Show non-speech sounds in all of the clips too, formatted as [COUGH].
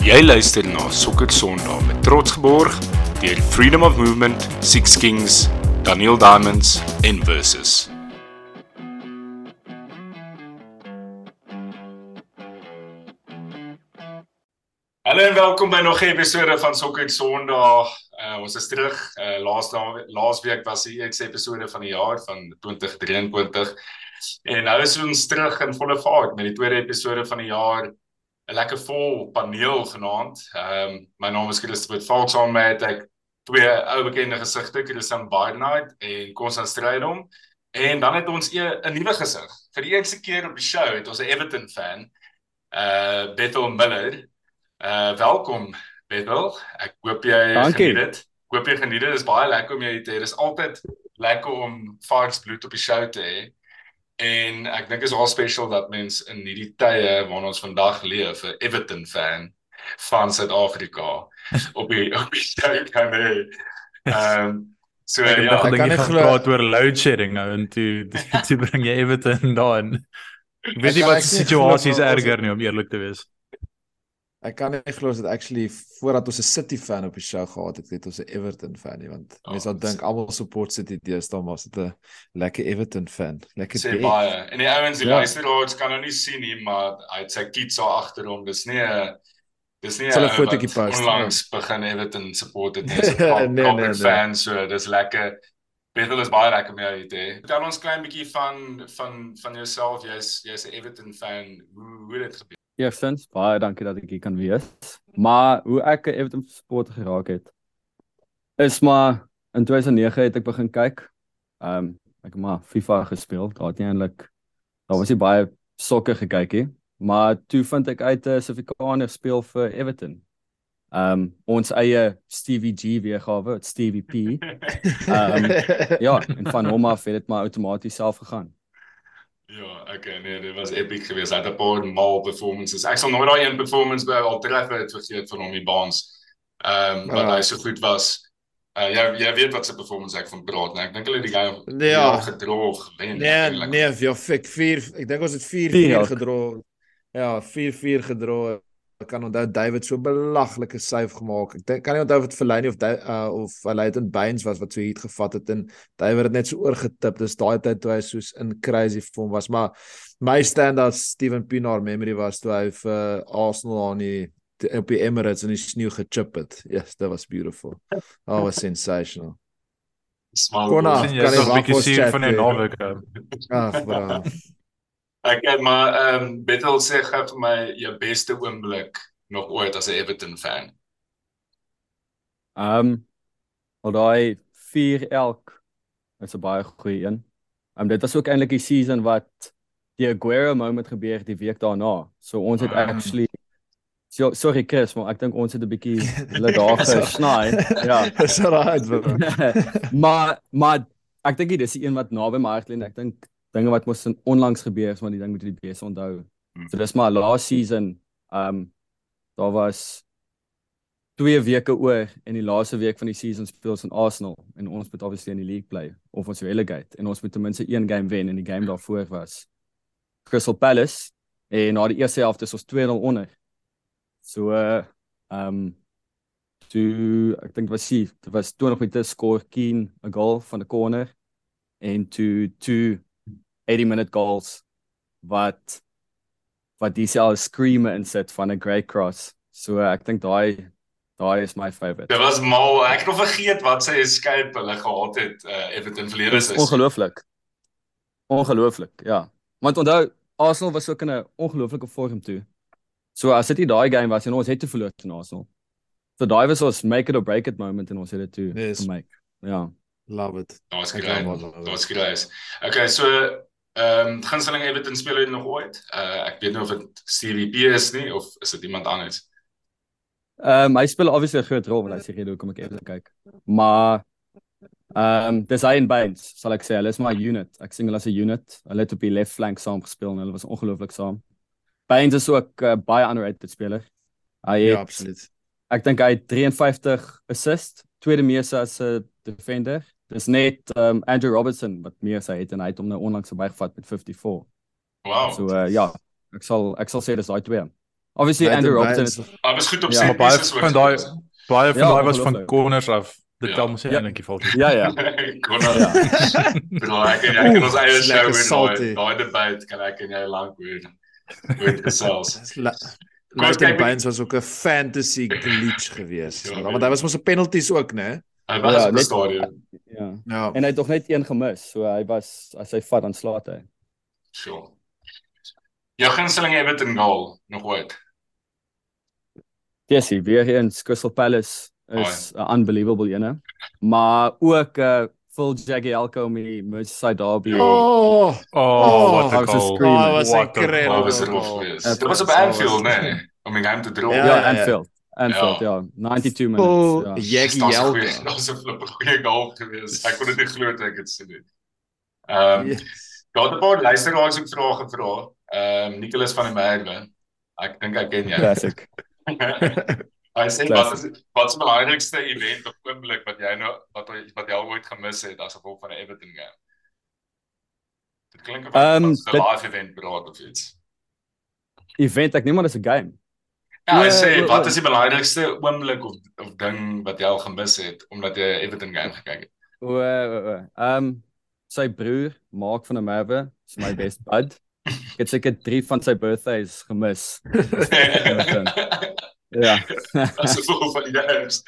Jy luister na Sokker Sondag met trots geborg deur Freedom of Movement, Six Kings, Daniel Diamonds en Versus. Hallo en welkom by nog 'n episode van Sokker Sondag. Uh, ons is terug. Uh, laas laas week was die eerste episode van die jaar van 2023. En nou is ons terug in volle vaart met die tweede episode van die jaar. 'n Lekker vol paneel genaamd. Ehm um, my naam is Christopher Falks on met ek twee ou bekende gesigte, Christian Barnard en Konstant Strydom. En dan het ons 'n nuwe gesig. Vir die eerste keer op die show het ons 'n Everton fan, uh Bethel Miller. Uh welkom Bethel. Ek hoop jy geniet dit. Ek hoop jy geniet dit. Dit is baie lekker om jou te hê. Dit is altyd lekker om Fox bloed op die show te hê. En ek dink is al special dat mens in hierdie tye waarin ons vandag leef, 'n Everton fan van Suid-Afrika [LAUGHS] op die op die show kan hê. Ehm um, so ek ja, ek kan nie glo praat oor load shedding nou en toe [LAUGHS] toe bring jy Everton daarin. Ek weet nie wat die situasie is [LAUGHS] erger nie om eerlik te wees. Ek kan nie glo dat actually voordat ons 'n City fan op die show gehad het, het ons 'n Everton fan nie want oh, mense sal dink almal support City deesdae maar sit 'n lekker Everton fan. Lekker sê baie. En die ouens die ja. luisteraars kan nou nie sien nie, maar hy het sy kids so agter hom. Dis nie 'n dis nie 'n fotootjie post. Onlangs ja. begin Everton support het so [LAUGHS] 'n nee, nee, nee. fan so dis lekker. Bethel is baie lekker met jou te. Vertel ons klein bietjie van van van jouself. Jy's jy's 'n Everton fan. Hoe hoe het dit gebeur? Eerstens, baie dankie dat ek hier kan wees. Maar hoe ek 'n Everton supporter geraak het is maar in 2009 het ek begin kyk. Ehm um, ek het maar FIFA gespeel. Daar het nie eintlik daar was nie baie sokker gekyk nie, maar toe vind ek uit 'n Suid-Afrikaner speel vir Everton. Ehm um, ons eie Stevie G weergawe, Stevie P. [LAUGHS] Ehm um, ja, en van hom af het dit maar outomaties self gegaan. Ja, okay, nee, dit was epic geweest. Hy het 'n paar mal performances. Ek sal nooit daai een performance by al treffe het vergeet van hom die baans. Ehm um, wat ja. hy so goed was. Uh jy jy weet wat se performance ek van praat, nee. Ek dink hulle die game nee, ja. gedroog wen. Nee, nee, vir 4 ek dink ons het 4-4 gedroog. Ja, 4-4 gedroog ek kan onthou David so belaglike save gemaak. Ek kan nie onthou of dit Fellaini of uh, of Leighton Baines was wat so hier gevat het en David het net so oorgetip. Dis daai tyd toe hy soos in crazy form was, maar my standout Steven Pienaar memory was toe hy vir uh, Arsenal aan die op die Emirates in die sneeu gechip het. Yes, that was beautiful. Oh, was sensational. Kona, kan jy 'n bietjie sien van die naweek? Ag, bra. Ek het maar ehm um, Bethel sê gou vir my jou beste oomblik nog ooit as 'n Everton fan. Ehm um, al daai 4 elk is 'n baie goeie een. Ehm um, dit was ook eintlik die season wat die Aguero moment gebeur het die week daarna. So ons het um. actually So sorry Chris, maar ek dink ons het 'n bietjie [LAUGHS] hulle daar gesnaai. Ja. [LAUGHS] Dis right. [LAUGHS] maar maar ek dink dit is die een wat naby my hart lê en ek dink dinge wat mos onlangs gebeur het, maar die ding moet jy beste onthou. Hmm. So dis maar last season, ehm um, daar was twee weke oor en die laaste week van die season speel ons in Arsenal en ons moet obviously in die league play of ons relegate en ons moet ten minste een game wen en die game daarvoor was Crystal Palace en na die eerste helfte is ons 2-0 onder. So ehm uh, um, toe ek dink was dit was 20 minute score Keen 'n goal van 'n corner en toe toe 80 minute goals wat wat dis al screamer insit van 'n great cross. So ek dink daai daai is my favorite. Dit was mal. Ek het nog vergeet wat sy escape hulle gehad het uh, Everton verlede seisoen. Ongelooflik. Ongelooflik. Ja. Want onthou Arsenal was ook in 'n ongelooflike vorm toe. So as dit nie daai game was en ons het te verloor teen Arsenal. So daai was ons make it or break it moment en ons het dit toe yes. gemaak. Ja. Love it. Ons kry. Ons kry. Okay, so Ehm um, gunsteling Everton speler nog ooit? Uh ek weet nie of dit CVP is nie of is dit iemand anders? Ehm um, hy speel obviously 'n groot rol, want hy sê gee hoekom ek even kyk. Maar ehm um, dis hy en Baines, sal ek sê, hulle is my unit. Ek sien hulle as 'n unit. Hulle het op die left flank saam gespeel en hulle was ongelooflik saam. Baines is ook 'n uh, baie underrated speler. Hy het, Ja, absoluut. Ek dink hy het 53 assist, tweede meeste as 'n defender Dis net um Andrew Robertson wat meer sy het en hy het hom nou onlangs verbygevat met 54. Wow. So uh, ja, ek sal ek sal sê dis daai twee. Obviously Leighton Andrew Baines. is Hy was goed op Ja, Maar baie van daai baie van Ja, daai was van corners af. Dit Ja. tel mos Ja. eintlik die fout. Ja ja. [LAUGHS] Nou. Ja. Ek en jy kan ons eie show salty. daai debat kan ek en jy lank gesels. [LAUGHS] Kom ons Leighton kyk met- Baines was ook 'n fantasy glitch geweest. Ja, Ja, want hy was mos 'n penalties ook, né? Hy was Ja, op die stadion. Ja. Ja. En hy het nog net een gemis, so hy was as hy vat dan slaat hy. Sure. Jou gunsteling Everton goal nog ooit? Jessie, weer hier in Crystal Palace is 'n unbelievable ene. Maar ook 'n uh, Phil Jagielka met die Merseyside derby. Oh, Oh, wat I 'n was just goal. Oh, was What a incredible. Er? Ja, Dit was op Anfield, nee, om die game te. Ja, Ja, ja. Anfield. Anfield, Ja. ja. 92 Phil minutes. Ja. Dis daar's 'n goeie- Jagielka. Daar's 'n flippe goeie goal geweest. Ek kon dit nie glo toe ek dit sien nie. Ehm Yes. Daar het 'n paar luisteraars ook vrae gevra. Ehm um, Nicholas van der Merwe. Ek dink ek ken jou. Classic. [LAUGHS] Hy sê wat is wat is die belangrikste event op oomblik wat jy nou wat wat jy al ooit gemis het as gevolg van 'n Everton game? Dit klink of um, 'n dit- live event praat of iets. Event, ek neem maar dis 'n game. Ja, hy Ja, sê ja, wat ja. is die belangrikste oomblik of of ding wat jy al gemis het omdat jy Everton game gekyk het? O, o, o. Ehm sy broer, Mark van der Merwe, is my best [LAUGHS] bud. Ek het seker 3 van sy birthdays gemis. [LAUGHS] Ja. As gevolg van die games.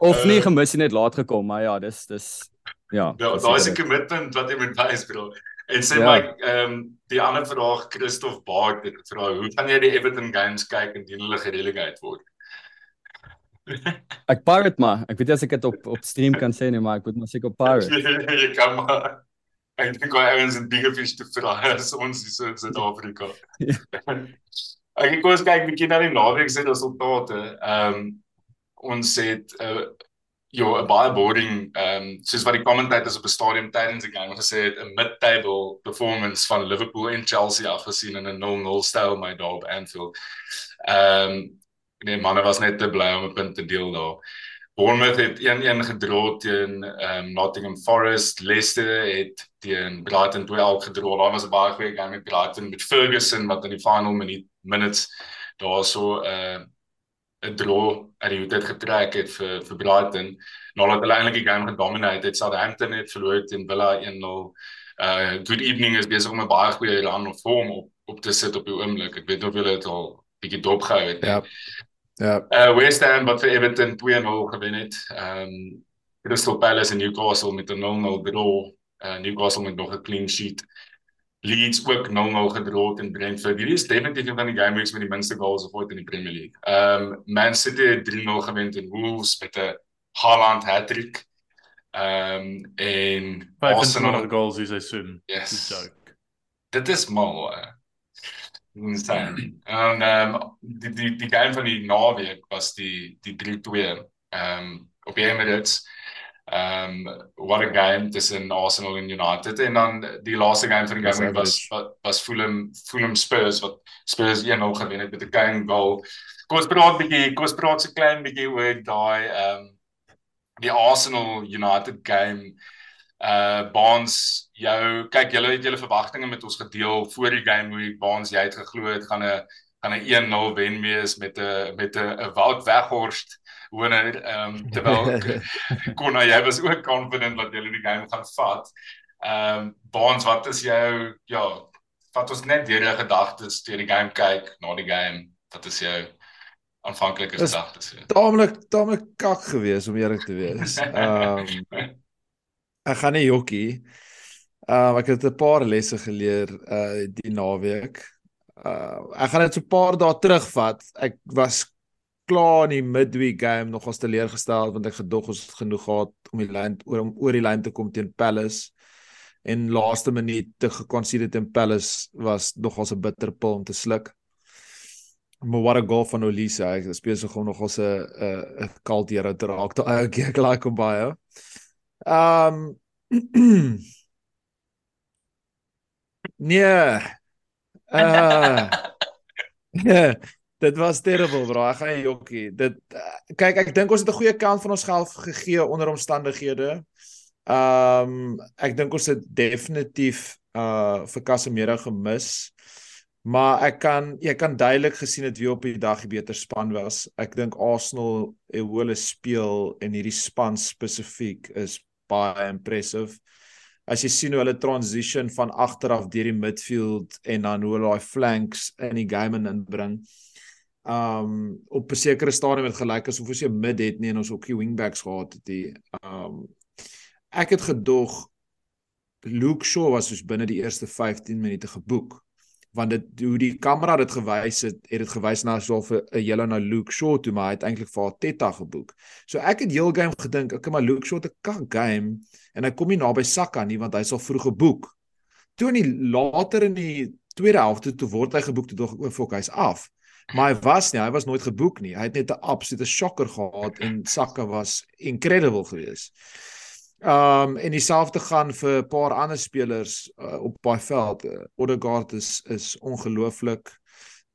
Of nie Uh, gemis nie net laat gekom, maar ja, dis dis ja. Ja, daar is 'n commitment wat jy moet wys, bro. En sê Ja. my ehm die ander vraag Christof Baard het gevra, hoe gaan jy die Everton games kyk indien hulle gerelegate word? Ek pirate maar. Ek weet nie as ek dit op op stream kan sê nie, maar ek moet maar seker pirate. [LAUGHS] jy kan maar ek dink hy ouens in bigger fish te vra [LAUGHS] as ons hier in Suid-Afrika. [LAUGHS] Ek kom ons kyk bietjie na die naweek se resultate. Ehm ons het 'n uh, jo 'n baie boring ehm um, soos wat die commentators op die stadium tydens die game gesê het 'n mid-table performance van Liverpool en Chelsea afgesien in 'n 0-0 styl my daar op Anfield. Ehm um, nee manne was net te bly om 'n punt te deel daar. Bournemouth het 1-1 gedra teen ehm um, Nottingham Forest. Leicester het teen Brighton 2-2 gedra. Daar was 'n baie goeie game met Brighton met Ferguson wat in die final minuut minutes daarso 'n uh, 'n draw uit die hoed uit getrek het vir vir Brighton. Nadat hulle eintlik die game gedominate het, Southampton het verloor teen Villa 1-0. Uh Good Evening is besig om 'n baie goeie run of vorm op op te sit op die oomblik. Ek weet nie of julle dit al bietjie dopgehou het nie. Ja. Ja. Uh West Ham wat vir Everton 2-0 gewen het. Um Crystal Palace en Newcastle met 'n 0-0 draw. Uh Newcastle met nog 'n clean sheet. Leeds ook 0-0 gedra teen Brentford. Hierdie is definitief een van die game weeks met die minste goals of ooit in die Premier League. Um Man City het 3-0 gewen teen Wolves met 'n Haaland hat-trick. Um en 25 Arsenal goals die seisoen. Yes. Dis joke. Dit is mal. hè. Insane. En ehm die die die game van die naweek was die die 3-2 ehm op die Emirates. Ehm what a game tussen Arsenal en United. En dan die laaste game van die game was was, was Fulham Fulham Spurs wat Spurs 1-0 gewen het met 'n klein goal. Kom ons praat bietjie, kom ons praat so klein bietjie oor daai ehm die Arsenal United game. Uh Baans jou kyk julle het julle verwagtinge met ons gedeel voor die game hoe Baans jy het geglo het gaan 'n gaan 'n 1-0 wen wees met 'n met 'n 'n Wout Weghorst hoender ehm um, [LAUGHS] terwyl Konna [LAUGHS] jy was ook confident dat julle die game gaan vat. Ehm um, Baans wat is jou ja vat ons net deur jou gedagtes deur die game kyk na die game wat is jou aanvanklike gedagtes? Taamlik taamlik kak gewees om eerlik te wees. [LAUGHS] Ehm ek gaan nie jokkie. Ehm ek het 'n paar lesse geleer uh die naweek. Uh ek gaan dit so 'n paar dae terugvat. Ek was klaar in die midweek game nogals teleurgestel want ek gedog ons het genoeg gehad om die lyn oor om oor die lyn te kom teen Palace. En laaste minuut te geconsider teen Palace was nogals 'n bitter pil om te sluk. Maar wat 'n goal van Olise. Hy is besig om nogals 'n 'n 'n kalt hero te raak. Daai ek ek like hom baie. Ehm [CLEARS THROAT] Nee. Uh [LAUGHS] Dit was terrible bro. Ek gaan jokkie. Dit uh, kyk ek dink ons het 'n goeie kant van ons geld gegee onder omstandighede. Ehm um, ek dink ons het definitief uh vir Casemiro gemis. Maar ek kan jy kan duidelik gesien het wie op die dag die beter span was. Ek dink Arsenal en hoe hulle speel en hierdie span spesifiek is baie impressive. As jy sien hoe hulle transition van agteraf deur die midfield en dan hoe hulle daai flanks in die game inbring. Um op 'n sekere stadium het gelyk asof ons 'n mid het nie en ons ook die wingbacks gehad het nie. Um ek het gedog Luke Shaw was soos binne die eerste 15 minute geboek want dit hoe die kamera dit gewys het, het dit gewys na asof 'n yellow na Luke Shaw toe maar hy het eintlik vir Teta geboek. So ek het heel game gedink, ek maar Luke Shaw te kan game en hy kom nie naby Saka nie want hy sal vroeg geboek. Toe in die later in die tweede helfte toe word hy geboek toe dog ek o, fok hy's af. Maar hy was nie, hy was nooit geboek nie. Hy het net 'n absolute shocker gehad en Saka was incredible geweest. Um en dieselfde gaan vir 'n paar ander spelers uh, op baie veld. Uh, Odegaard is is ongelooflik.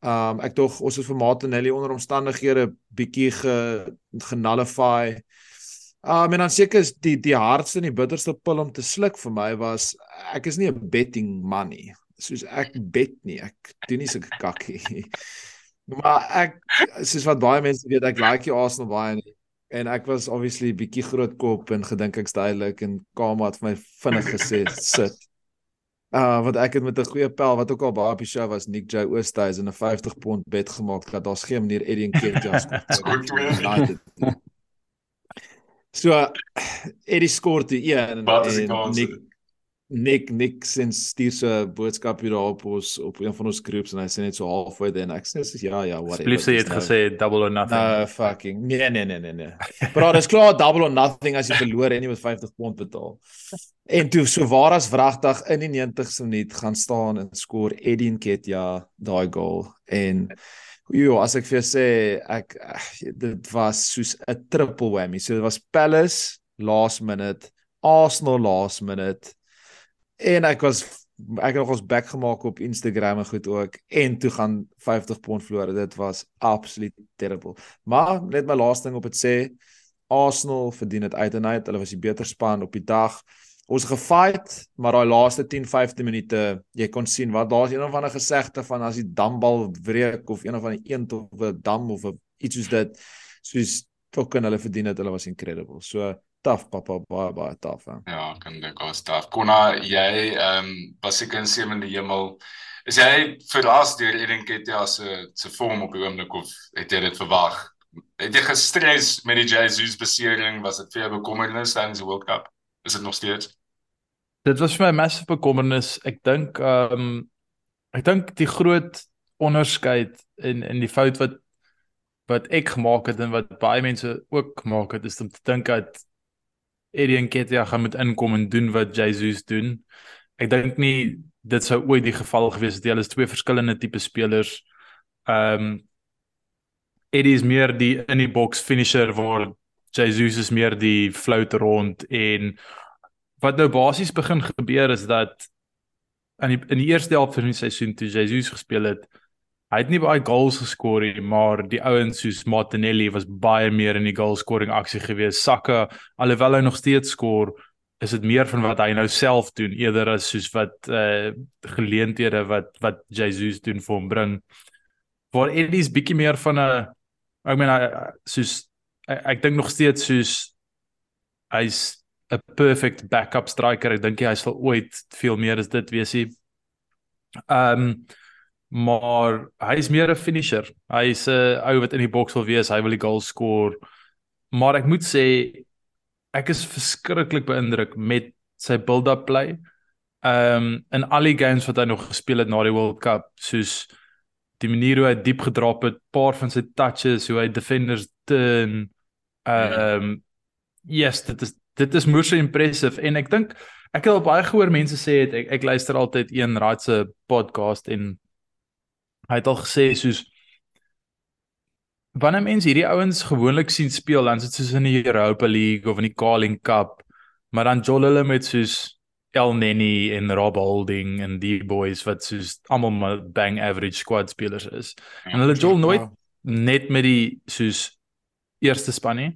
Um ek dog ons het vir Martinelli onder omstandighede bietjie ge genullify. Um en dan seker is die die hardste en die bitterste pil om te sluk vir my was ek is nie 'n betting money. Soos ek bet nie. Ek doen nie sulke kakkie. Maar ek soos wat baie mense weet, ek like die Arsenal baie nie en ek was obviously bietjie groot kop en gedink ek's duidelik en Kama het vir my vinnig gesê sit. Uh want ek het met 'n goeie pel wat ook al baie op die show was Nick J Oosthuizen 'n 50 pond bet gemaak dat daar's geen manier Eddie Nketiah skoor. So Eddie skoor toe een en Nick Nick Nick sins stuur so 'n boodskap hier op ons op een van ons groeps en hy sê net so halfway then ek sê ja ja whatever. Blief sê jy het nou, gesê double or nothing. No fucking. Nee nee nee nee nee. Bro, dis klaar double or nothing as jy verloor en jy moet 50 pond betaal. En toe so waar as wragtig in die 90ste minuut gaan staan en skoor Eddie Nketiah daai goal en Jo, as ek vir jou sê ek dit was soos 'n triple whammy. So dit was Palace last minute, Arsenal last minute en ek was ek het nog ons back gemaak op Instagram en goed ook en toe gaan 50 pond verloor. Dit was absoluut terrible. Maar net my laaste ding op dit sê Arsenal verdien dit uit en uit. Hulle was die beter span op die dag. Ons gefight, maar daai laaste 10-15 minute, jy kon sien wat daar's een of ander gesegde van as die dambal breek of een of ander eend of 'n dam of iets soos dit, soos fucking hulle verdien dit. Hulle was incredible. So taaf pappa baie baie taaf. Ja, kan dit was taaf. Konna jy ehm um, was seker in sewende hemel. Is jy verras deur Eden Ketia se se vorm op die oomblik of het jy dit verwag? Het jy gestres met die Jesus besering? Was dit vir jou bekommernis tydens die World Cup? Is dit nog steeds? Dit was vir my massive bekommernis. Ek dink ehm um, ek dink die groot onderskeid in in die fout wat wat ek gemaak het en wat baie mense ook gemaak het is om te dink dat Eddie Nketiah gaan moet inkom en doen wat Jesus doen. Ek dink nie dit sou ooit die geval gewees het. Hulle is twee verskillende tipe spelers. Ehm um, Eddie is meer die in die box finisher waar Jesus is meer die float rond en wat nou basies begin gebeur is dat in die in die eerste helfte van die seisoen toe Jesus gespeel het, Hy het nie baie goals geskor nie, maar die ouens soos Martinelli was baie meer in die goal scoring aksie gewees. Saka, alhoewel hy nog steeds skor, is dit meer van wat hy nou self doen eerder as soos wat eh uh, geleenthede wat wat Jesus doen vir hom bring. Waar Eddie's bietjie meer van 'n ek meen soos ek, ek dink nog steeds soos hy's 'n perfect backup striker. Ek dink hy sal ooit veel meer as dit wees. Ehm um, maar hy is meer 'n finisher. Hy is 'n ou wat in die boks wil wees, hy wil die goal score. Maar ek moet sê ek is verskriklik beïndruk met sy build-up play. Ehm um, in al die games wat hy nog gespeel het na die World Cup, soos die manier hoe hy diep gedrop het, paar van sy touches, hoe hy defenders turn. Ehm um, yes, dit is dit is moeë impressive en ek dink ek het al baie gehoor mense sê het, ek ek luister altyd een raadse podcast en Hy het al gesê soos wanneer mense hierdie ouens gewoonlik sien speel, dan is dit soos in die Europa League of in die Carling Cup, maar dan jol hulle met soos El Neni en Rob Holding en die boys wat soos almal bang average squad spelers is. En hulle jol nooit net met die soos eerste span nie.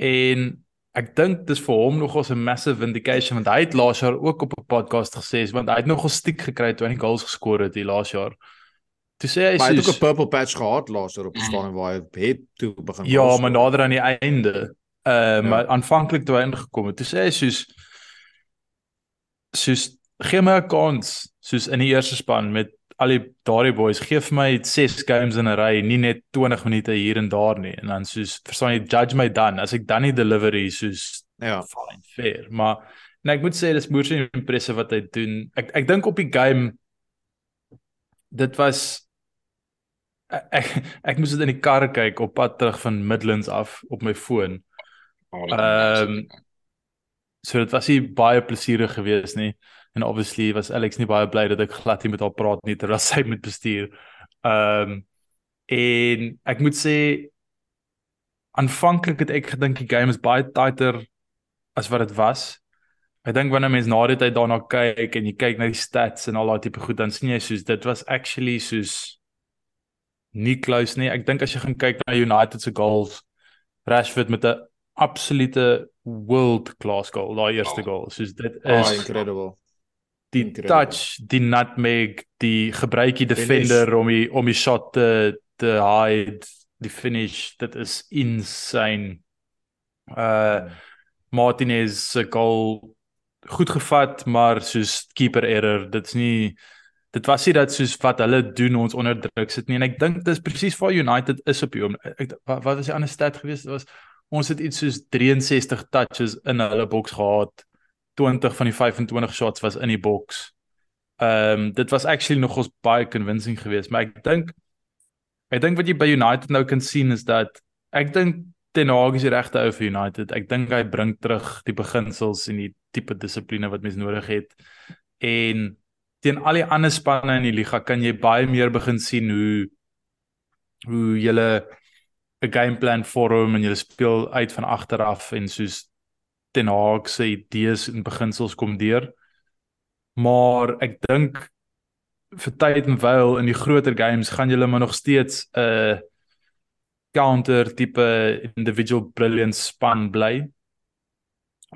En ek dink dis vir hom nogals 'n massive vindication want hy het laas jaar ook op 'n podcast gesê want hy het nogal stiek gekry toe hy die goals geskor het die laas jaar. Toe sê hy hy het ook 'n purple patch gehad laas jaar op 'n stadium waar hy het toe begin. Ja, maar nader aan die einde. Uh ja. maar aanvanklik toe hy ingekom het, toe sê hy soos soos gee my 'n kans soos in die eerste span met al die daardie boys gee vir my 6 games in 'n ry, nie net 20 minute hier en daar nie. En dan soos verstaan jy judge my dan as ek dan nie delivery soos ja, fine fair. Maar nee, ek moet sê dis moeë so impressive wat hy doen. Ek ek dink op die game dit was ek ek, moes dit in die kar kyk op pad terug van Midlands af op my foon. Ehm um, so dit was nie baie plesierig geweest nie en obviously was Alex nie baie bly dat ek glad nie met haar praat nie terwyl sy met bestuur. Ehm um, en ek moet sê aanvanklik het ek gedink die game is baie tighter as wat dit was. Ek dink wanneer mense na dit uit daarna kyk en jy kyk na die stats en al daai tipe goed dan sien jy soos dit was actually soos nie close nie. Ek dink as jy gaan kyk na United se goals Rashford met 'n absolute world class goal, daai eerste oh. goal. Soos dit is oh, incredible die Incredible. touch, die nutmeg, die gebruikie defender finish. om die om die shot te te hide, die finish, dit is insane. Uh Martinez se goal goed gevat, maar soos keeper error, dit's nie dit was nie dat soos wat hulle doen ons onderdruk sit nie en ek dink dis presies waar United is op hom. Ek wat, wat was die ander stat geweest? Dit was ons het iets soos 63 touches in hulle boks gehad 20 van die 25 shots was in die boks. Ehm um, dit was actually nogals baie convincing geweest, maar ek dink ek dink wat jy by United nou kan sien is dat ek dink Ten Hag is die regte ou vir United. Ek dink hy bring terug die beginsels en die tipe dissipline wat mens nodig het. En teen al die ander spanne in die liga kan jy baie meer begin sien hoe hoe julle 'n gameplan vorm en julle speel uit van agter af en soos Ten Hag se idees en beginsels kom deur. Maar ek dink vir tyd en wyl in die groter games gaan julle maar nog steeds 'n uh, counter tipe individual brilliance span bly.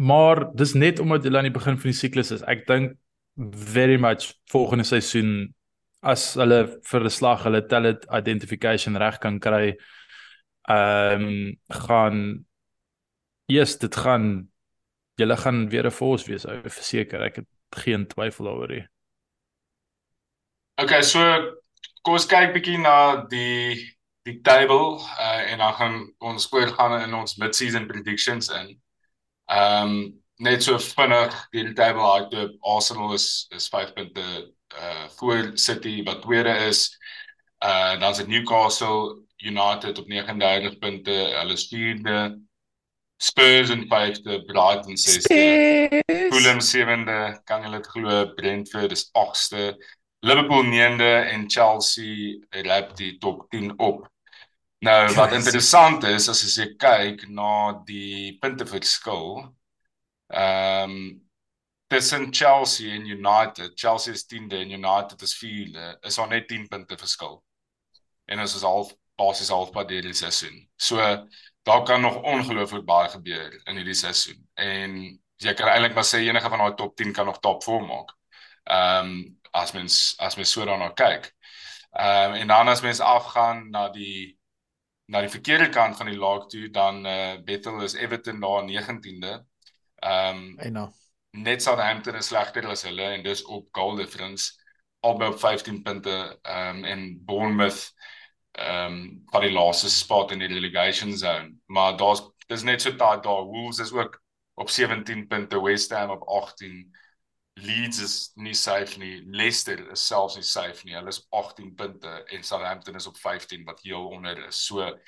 Maar dis net omdat hulle aan die begin van die siklus is. Ek dink very much volgende seisoen as hulle vir 'n slag hulle talent identification reg kan kry, ehm um, gaan eers dit gaan julle gaan weer 'n force wees, ek verseker, ek het geen twyfel daaroor nie. Okay, so kom ons kyk bietjie na die die table uh, en dan gaan ons oorgaan in ons mid-season predictions in. Ehm um, net so vinnig die table uit op Arsenal is is 5 punte uh voor City wat tweede is. Uh dan is Newcastle United op 39 punte, hulle is vierde. Spurs in 5de, Brighton 6de, Fulham 7de, kan jy dit glo, Brentford is 8ste, Liverpool 9de en Chelsea rap die top 10 op. Nou wat interessant is as jy kyk na die punteverskil, ehm um, tussen Chelsea en United, Chelsea is 10de en United is 4de, is daar net 10 punte verskil. En dit is half basies halfpad deur die seisoen. So daar kan nog ongelooflik baie gebeur in hierdie seisoen. En jy kan eintlik maar sê enige van daai top 10 kan nog top 4 maak. Ehm um, as mens as mens so daarna kyk. Ehm um, en dan as mens afgaan na die na die verkeerde kant van die laag toe dan eh uh, Bethel is Everton daar 19de. Ehm um, en net Southampton is slegter as hulle en dis op goal difference albei op 15 punte ehm um, en Bournemouth ehm um, die laaste spot in die relegation zone. Maar daar's dis net so taai daar. Wolves is ook op 17 punte, West Ham op 18. Leeds is nie safe nie. Leicester is selfs nie safe nie. Hulle is 18 punte en Southampton is op 15 wat heel onder is. So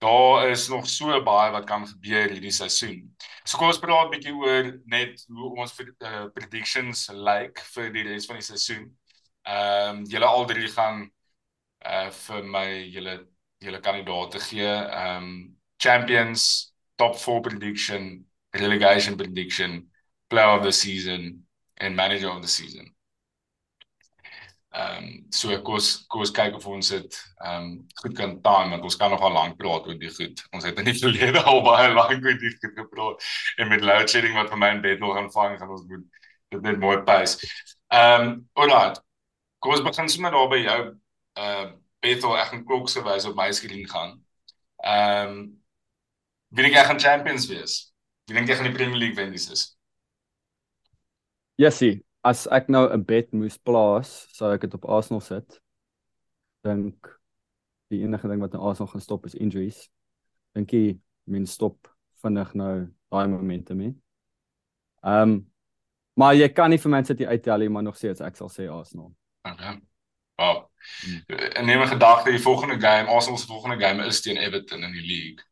daar is nog so baie wat kan gebeur hierdie seisoen. So kom ons praat 'n bietjie oor net hoe ons uh, predictions lyk like vir die res van die seisoen. Ehm um, julle al drie gaan uh vir my julle julle kandidaate gee. Um champions, top 4 prediction, relegation prediction, player of the season en manager of the season. Ehm um, so kos kos kyk of ons dit ehm um, goed kan time want ons kan nogal lank praat oor die goed. Ons het in die [LAUGHS] verlede al baie lank oor die goed gepraat en met load shedding wat vir my in bed nog aanvang gaan ons moet dit net mooi pas. Ehm um, alright. Kom ons begin sommer daar by jou. Ehm uh, Bethel ek gaan klok se wys op my skerm gaan. Ehm um, wie dink jy gaan champions wees? Wie dink jy gaan die Premier League wen dis is? Yesie, as ek nou 'n bet moes plaas, sou ek dit op Arsenal sit. Dink die enige ding wat nou Arsenal gaan stop is injuries. Dink jy men stop vinnig nou daai momentum hè? Ehm um, maar jy kan nie vir Man City uittel nie, maar nog steeds ek sal sê Arsenal. Okay. Wow. En neem 'n gedagte, die volgende game, Arsenal se volgende game is teen Everton in die league.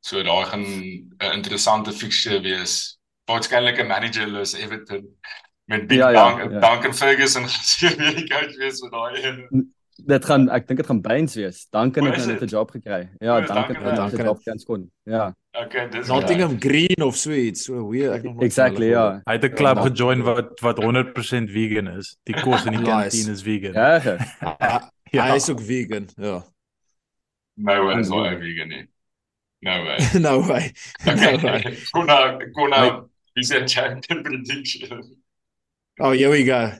So daar gaan 'n interessante fixture wees. Waarskynlik 'n managerless Everton met Big ja, ja, Bang, ja. Duncan Ferguson [LAUGHS] gesien wie die coach wees vir daai een. Dit gaan ek dink dit gaan Baines wees. Duncan het net 'n job gekry. Ja, oh, Duncan het Duncan het op kans kon. Ja. Okay, dis Nottingham Green of so iets. So weer ek nog Exactly, ja. Hy het 'n klub ja, gejoin wat wat 100% vegan is. Die kos in die kantine is vegan. Ja. [LAUGHS] ja. Hy is ook vegan, ja. No way, is hy vegan nie. No way. [LAUGHS] no way. Okay. No way. Kuna kuna He's a champion prediction. Oh, here we go.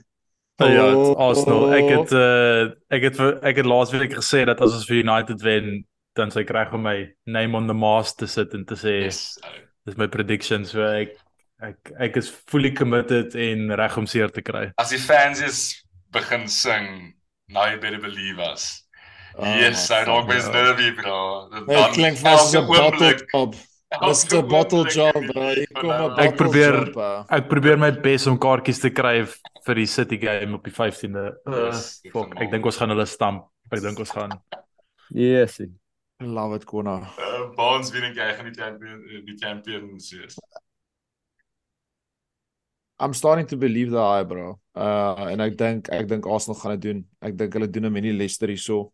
Oh, ja, Arsenal. Ek het uh, ek het ek het laasweek gesê dat as ons vir United wen, dan sê kry hom my name on the mast te sit en te sê yes. dis my prediction so ek ek ek is fully committed en reg om seer te kry. As die fans is begin sing, now you better believe us. Oh, yes, I don't miss nervy bro. Dit klink vas so 'n bottle top. Dis 'n bottle job, bro. Kom op. Ek probeer job, ek probeer my bes om kaartjies te kry vir die City game op die 15de. Uh, fok, ek dink ons gaan hulle stamp. Ek dink ons gaan. Yes. Love it, Kona. Uh, Bonds wen ek gaan die champion die champions is. I'm starting to believe that I bro. Uh en ek dink ek dink Arsenal gaan dit doen. Ek dink hulle doen 'n mini Leicester hierso.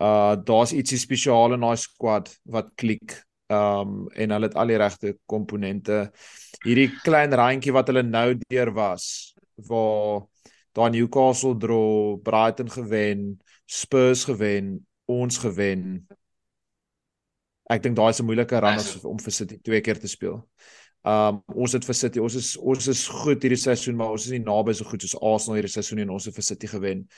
Uh daar's ietsie spesiaal in daai squad wat klik um en hulle het al die regte komponente. Hierdie klein randjie wat hulle nou deur was waar daar Newcastle draw, Brighton gewen, Spurs gewen, ons gewen. Ek dink daai is 'n moeilike run om vir City twee keer te speel. Um ons het vir City, ons is ons is goed hierdie seisoen, maar ons is nie naby so goed soos Arsenal hierdie seisoen en ons het vir City gewen.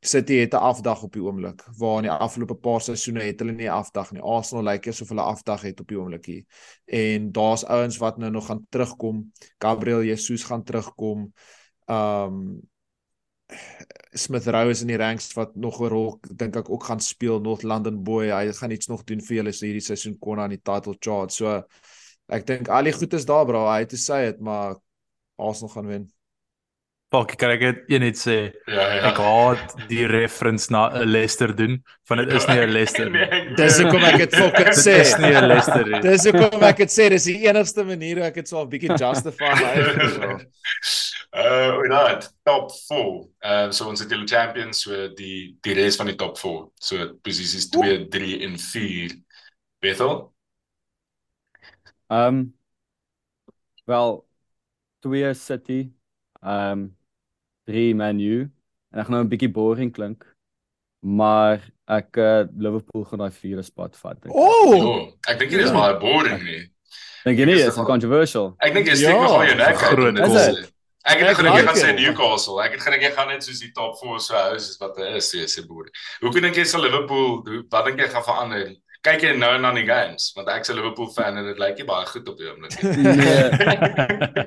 City het 'n afdag op die oomblik. Waar in die afgelope paar seisoene het hulle nie 'n afdag nie. Arsenal lyk asof hulle afdag het op die oomblik hier. En daar's ouens wat nou nog gaan terugkom. Gabriel Jesus gaan terugkom. Um Smith Rowe is in die ranks wat nog 'n rol dink ek ook gaan speel North London boy. Hy gaan iets nog doen vir julle so hierdie seisoen kon aan die title chart. So Ek dink al die goed is daar bro, hy het gesê dit, maar Arsenal gaan wen. Pak, kan ek dit net sê? Ja, ja. Ek haat die reference na 'n Leicester doen, want dit is nie 'n Leicester nie. Nee, dis hoekom ek dit fucking sê. Dit is nie 'n Leicester nie. Dis hoekom ek dit sê, dis die enigste manier hoe ek dit so 'n bietjie justify my. [LAUGHS] Uh, we not top 4. Uh so ons het die champions so die die res van die top 4. So posisies 2, 3 en 4. Bethel? Ehm um, wel twee City, ehm um, drie Man U en ek gaan nou 'n bietjie boring klink. Maar ek uh, Liverpool gaan daai vierde spot vat. Ek. Oh, oh, ek dink dit is maar boring nie. Dink jy nie dit is controversial? Ek dink jy steek ja, nog al jou nek groot kos. Ek het gedink jy gaan sê Newcastle. Ek het gedink jy gaan net soos die top 4 so hou soos wat hy is, sê boring. Hoe kan dink jy sal Liverpool, wat dink jy gaan verander? kyk jy nou na die games want ek se Liverpool fan en dit lyk nie baie goed op die oomblik nie.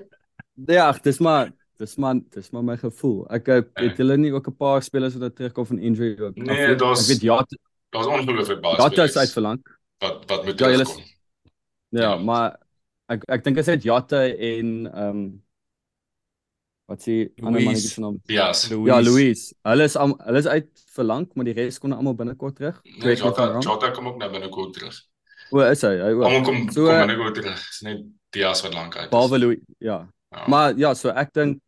Nee, [LAUGHS] ag, dis maar dis maar dis maar my gevoel. Ek het nee. hulle nie ook 'n paar spelers wat terugkom van injury ook. Nee, daar's ek weet ja, daar's ongelooflik baie spelers. Dat is uitverlang. Wat wat moet ja, terugkom? Ja, ja, maar ek ek dink dit is Jatte en ehm um, wat sê ander mannetjie se naam? Yes. Louis. Ja, Louis. Hulle is al hulle is uit verlang, maar die res kon almal binnekort terug. Nee, Jota, Jota kom ook nou binnekort terug. O, is hy? Hy ook. Almal kom so, kom binnekort terug. Dis net Dias wat lank uit is. Behalwe Louis, ja. Ja. Maar ja, so ek dink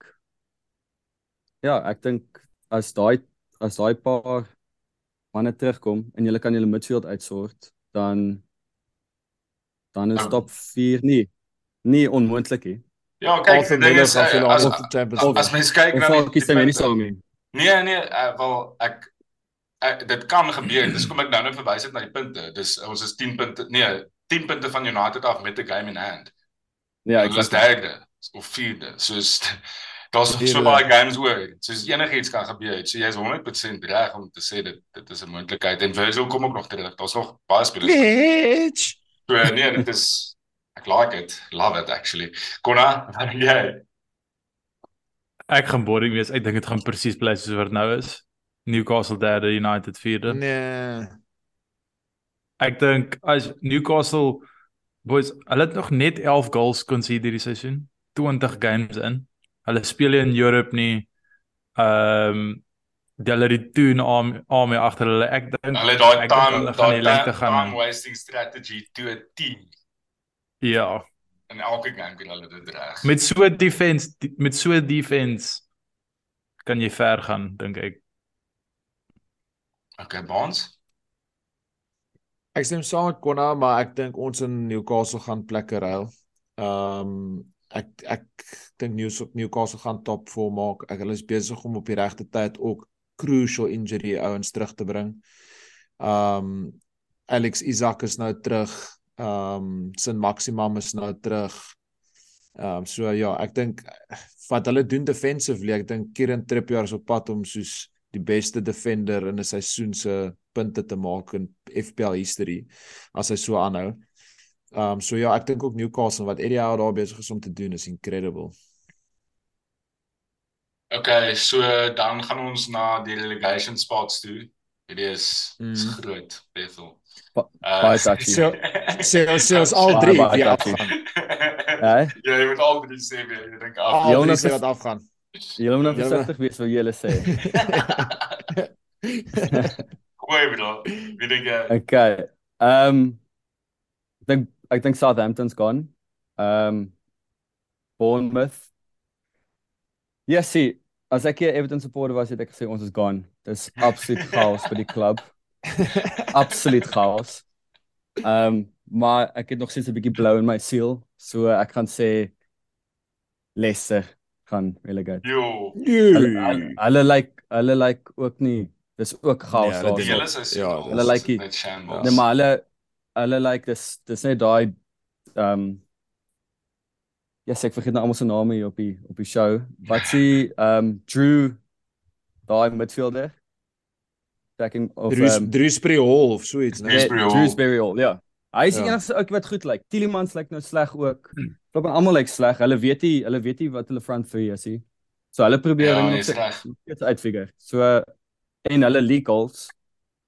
ja, ek dink as daai as daai paar manne terugkom en jy kan julle midfield uitsort, dan dan is top 4 nie nie onmoontlik nie. Ja, kyk, die ding is as as, as mens kyk na die kies jy nie saam nie. Nee, nee, uh, wel ek uh, dit kan gebeur. Dis kom ek nou net verwys het na die punte. Dis ons is 10 punte. Nee, 10 punte van United af met 'n game in hand. Ja, ek was derde of vierde. Soos [LAUGHS] daar's nog so baie games oor. Soos enigiets kan gebeur. So jy's 100% reg om te sê dit dit is 'n moontlikheid en Virgil kom ook nog terug. Daar's nog baie spelers. Bitch. So nee, dit is ek like it. Love it actually. Konna, wat dink jy? Ek gaan boring wees. Ek dink dit gaan presies bly soos wat nou is. Newcastle derde, United vierde. Nee. Ek dink as Newcastle boys, hulle het nog net 11 goals conceded hierdie seisoen, 20 games in. Hulle speel in Europe nie. Ehm um, hulle het toe aan aan my agter hulle. Ek dink hulle daai time daai lengte gaan time wasting strategy to a T. Ja. En elke game kan hulle dit reg. Met so defense met so defense kan jy ver gaan dink ek. Okay, Bonds. Ek stem saam met Konna, maar ek dink ons in Newcastle gaan plekke ruil. Ehm um, ek ek dink Newcastle gaan top 4 maak. Ek hulle is besig om op die regte tyd ook crucial injury ouens terug te bring. Um, Alex Isak is nou terug. Um, Sin Maximum is nou terug. Um, so ja, ek dink wat hulle doen defensively, ek dink Kieran Trippier is op pad om soos die beste defender in 'n seisoen se punte te maak in FPL history as hy so aanhou. Um so ja, ek dink ook Newcastle wat Eddie Howe daar besig is om te doen is incredible. Okay, so dan gaan ons na die relegation spots toe. Dit is, mm. is groot, Bethel. Baie dankie. [LAUGHS] So so so is al drie wie afgaan. [LAUGHS] Ja, jy moet al drie sê wie jy dink af. Jonas sê wat afgaan. Jy moet nou versigtig wees wat jy hulle sê. [LAUGHS] Goeie bro. Wie dink jy? Okay. Ehm um, dink ek dink Southampton's gone. Um, Bournemouth. Ja, yes, sien, as ek hier Everton supporter was, het ek gesê ons is gone. Dis absoluut [LAUGHS] chaos by die klub. absoluut chaos. Ehm um, maar ek het nog steeds 'n bietjie blou in my siel, so ek gaan sê Leicester gaan relegate. Jo. Hulle hulle like hulle like ook nie. Dis ook chaos. Nee, hulle is ja, hulle like net shambles. Nee, maar hulle hulle like dis dis net daai ehm um, Ja, yes, ek vergeet nou almal se name hier op die op die show. Wat s'ie ehm um, Drew daai midfielder? Backing of Drew um, Drew Spreehall of so iets, né? Drew Spreehall, ja. Hy is die ja. enigste ou wat goed lyk. Like. Tielemans lyk like nou sleg ook. Loop almal lyk sleg. Hulle weet nie, hulle weet nie wat hulle front three is nie. So hulle probeer ja, net iets uitfigure. So en hulle legals.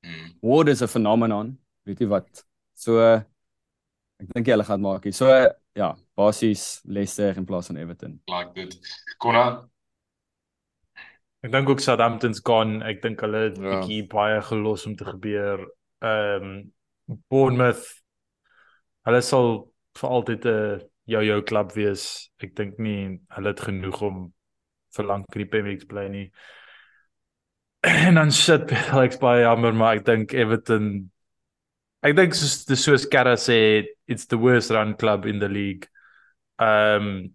Mm. Ward is 'n phenomenon. Weet jy wat? So ek dink hulle gaan maak hier. So ja, basies Leicester in plaas van Everton. Like dit. Konna Ek dink ook Southampton's gone. Ek dink hulle het ja. bietjie baie gelos om te gebeur. Ehm um, Bournemouth hulle sal vir altyd 'n jou jou klub wees. Ek dink nie hulle het genoeg om vir lank in die Premier League bly nie. [CLEARS THROAT] En dan shit, Alex baie jammer, maar ek dink Everton ek dink soos die soos Kara sê, it's the worst run club in the league. Um,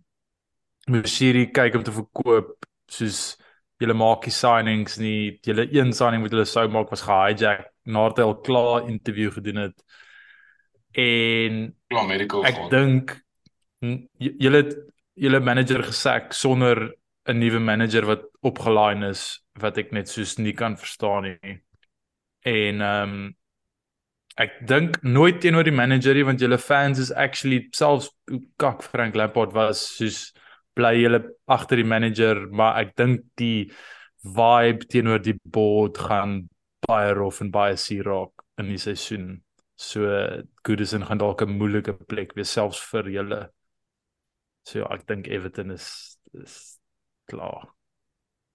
Musiri kyk om te verkoop soos julle maak die signings nie. Julle een signing wat hulle sou maak was gehijack nadat hy al klaar interview gedoen het. En klaar medical ek dink julle julle manager gesak sonder 'n nuwe manager wat opgelaai is wat ek net soos nie kan verstaan nie. En ehm um, ek dink nooit teenoor die manager nie want julle fans is actually selfs kak Frank Lampard was soos bly julle agter die manager maar ek dink die vibe teenoor die board gaan baie rof en baie seer raak in die seisoen. So Goodison gaan dalk 'n moeilike plek wees selfs vir julle. So ja, ek dink Everton is is klaar.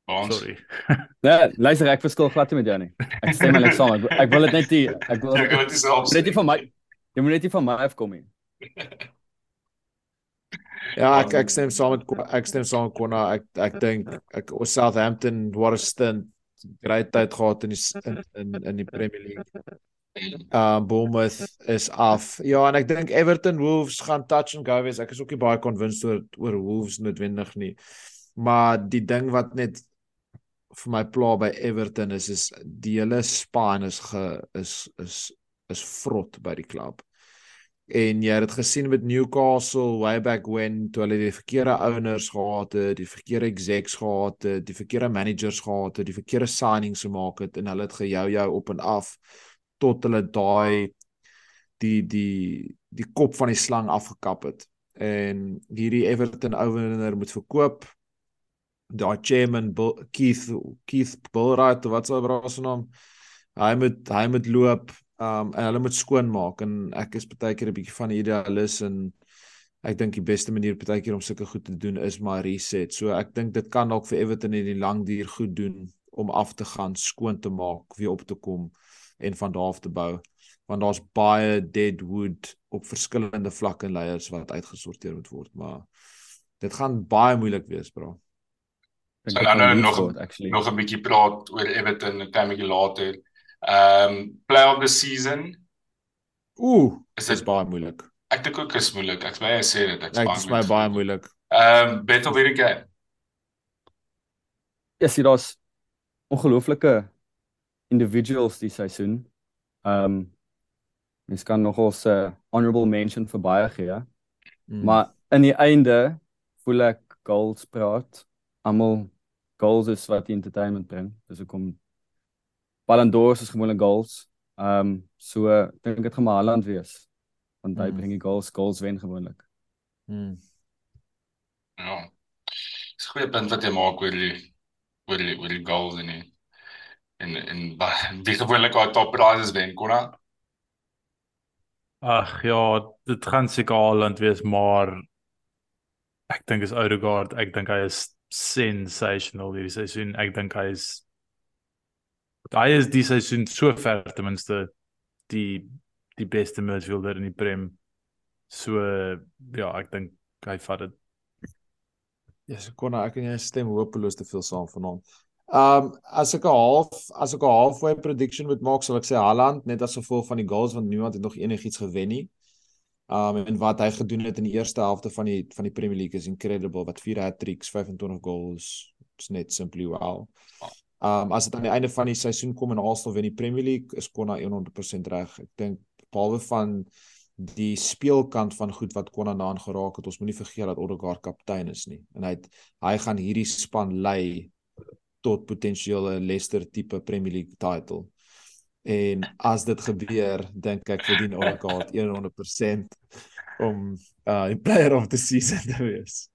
Ons. Sorry. [LAUGHS] Nee, luister ek verskil glad met jou nie. Ek stem met saam. Ek, ek wil dit net nie ek wil ek wil dit self. Net nie van my. Jy moet net nie van my afkom nie. [LAUGHS] Ja, ek ek stem saam met ek stem saam met Konna. Ek ek dink ek Southampton Waterston great tyd gehad in die in in, in die Premier League. Uh Bournemouth is af. Ja, en ek dink Everton Wolves gaan touch and go wees. Ek is ook nie baie convinced oor oor Wolves noodwendig nie. Maar die ding wat net vir my pla by Everton is is die hele span is ge is is is vrot by die klub. En jy het dit gesien met Newcastle way back when toe hulle die verkeerde owners gehad het, die verkeerde execs gehad het, die verkeerde managers gehad het, die verkeerde signings gemaak het en hulle het gejou jou op en af tot hulle daai die die die kop van die slang afgekap het. En hierdie Everton owner moet verkoop daai chairman Bill, Keith Keith Bullright wat sou bra se naam hy moet hy moet loop um en hulle moet skoon maak en ek is baie keer 'n bietjie van 'n idealis en ek dink die beste manier baie keer om sulke goed te doen is maar reset. So ek dink dit kan dalk vir Everton in die lang duur goed doen om af te gaan skoon te maak weer op te kom en van daar af te bou. Want daar's baie dead wood op verskillende vlakke en leiers wat uitgesorteer moet word maar dit gaan baie moeilik wees bro So dan nou nog word, nog 'n bietjie praat oor Everton 'n klein bietjie later. Ehm um, play of the season. Ooh, is dit baie moeilik. Ek dink ook is moeilik. Ek sê sê dit ek's baie Dit is baie moeilik. Ehm um, battle weer game. Ja, sien daar's ongelooflike individuals die seisoen. Ehm um, mens kan nogal 'n uh, honorable mention vir baie gee. Mm. Maar in die einde voel ek goals praat almal goals is wat die entertainment bring. Dis hoekom Ballon d'Or is gewoonlik goals. Ehm um, so dink dit gaan maar Haaland wees. Want hy mm. bring die goals, goals wen gewoonlik. Mm. Ja. Dis 'n goeie punt wat jy maak oor die oor die oor die goals en die, en en die gewoonlik al top prizes wen konna. Ag ja, dit gaan seker Haaland wees, maar ek dink is Odegaard, ek dink hy is sensational hierdie seisoen. Ek dink hy is hy is die seisoen so ver ten minste die die beste midfielder in die Prem. So ja, ek dink hy vat dit. Ja, yes, kon ek en jy stem hopeloos te veel saam vanaand. Um as ek 'n half as ek 'n halfway prediction moet maak, sal ek sê Haaland net as gevolg van die goals want niemand het nog enigiets gewen nie. Um en wat hy gedoen het in die eerste helfte van die van die Premier League is incredible. Wat 4 hat-tricks, 25 goals, it's net simply wow. Um as dit aan die einde van die seisoen kom en Arsenal wen die Premier League, is Konna 100% reg. Ek dink behalwe van die speelkant van goed wat Konna naan geraak het, ons moenie vergeet dat Odegaard kaptein is nie. En hy het, hy gaan hierdie span lei tot potensiële Leicester tipe Premier League title. En as dit gebeur, dink ek verdien Odegaard 100% om uh die player of the season te wees.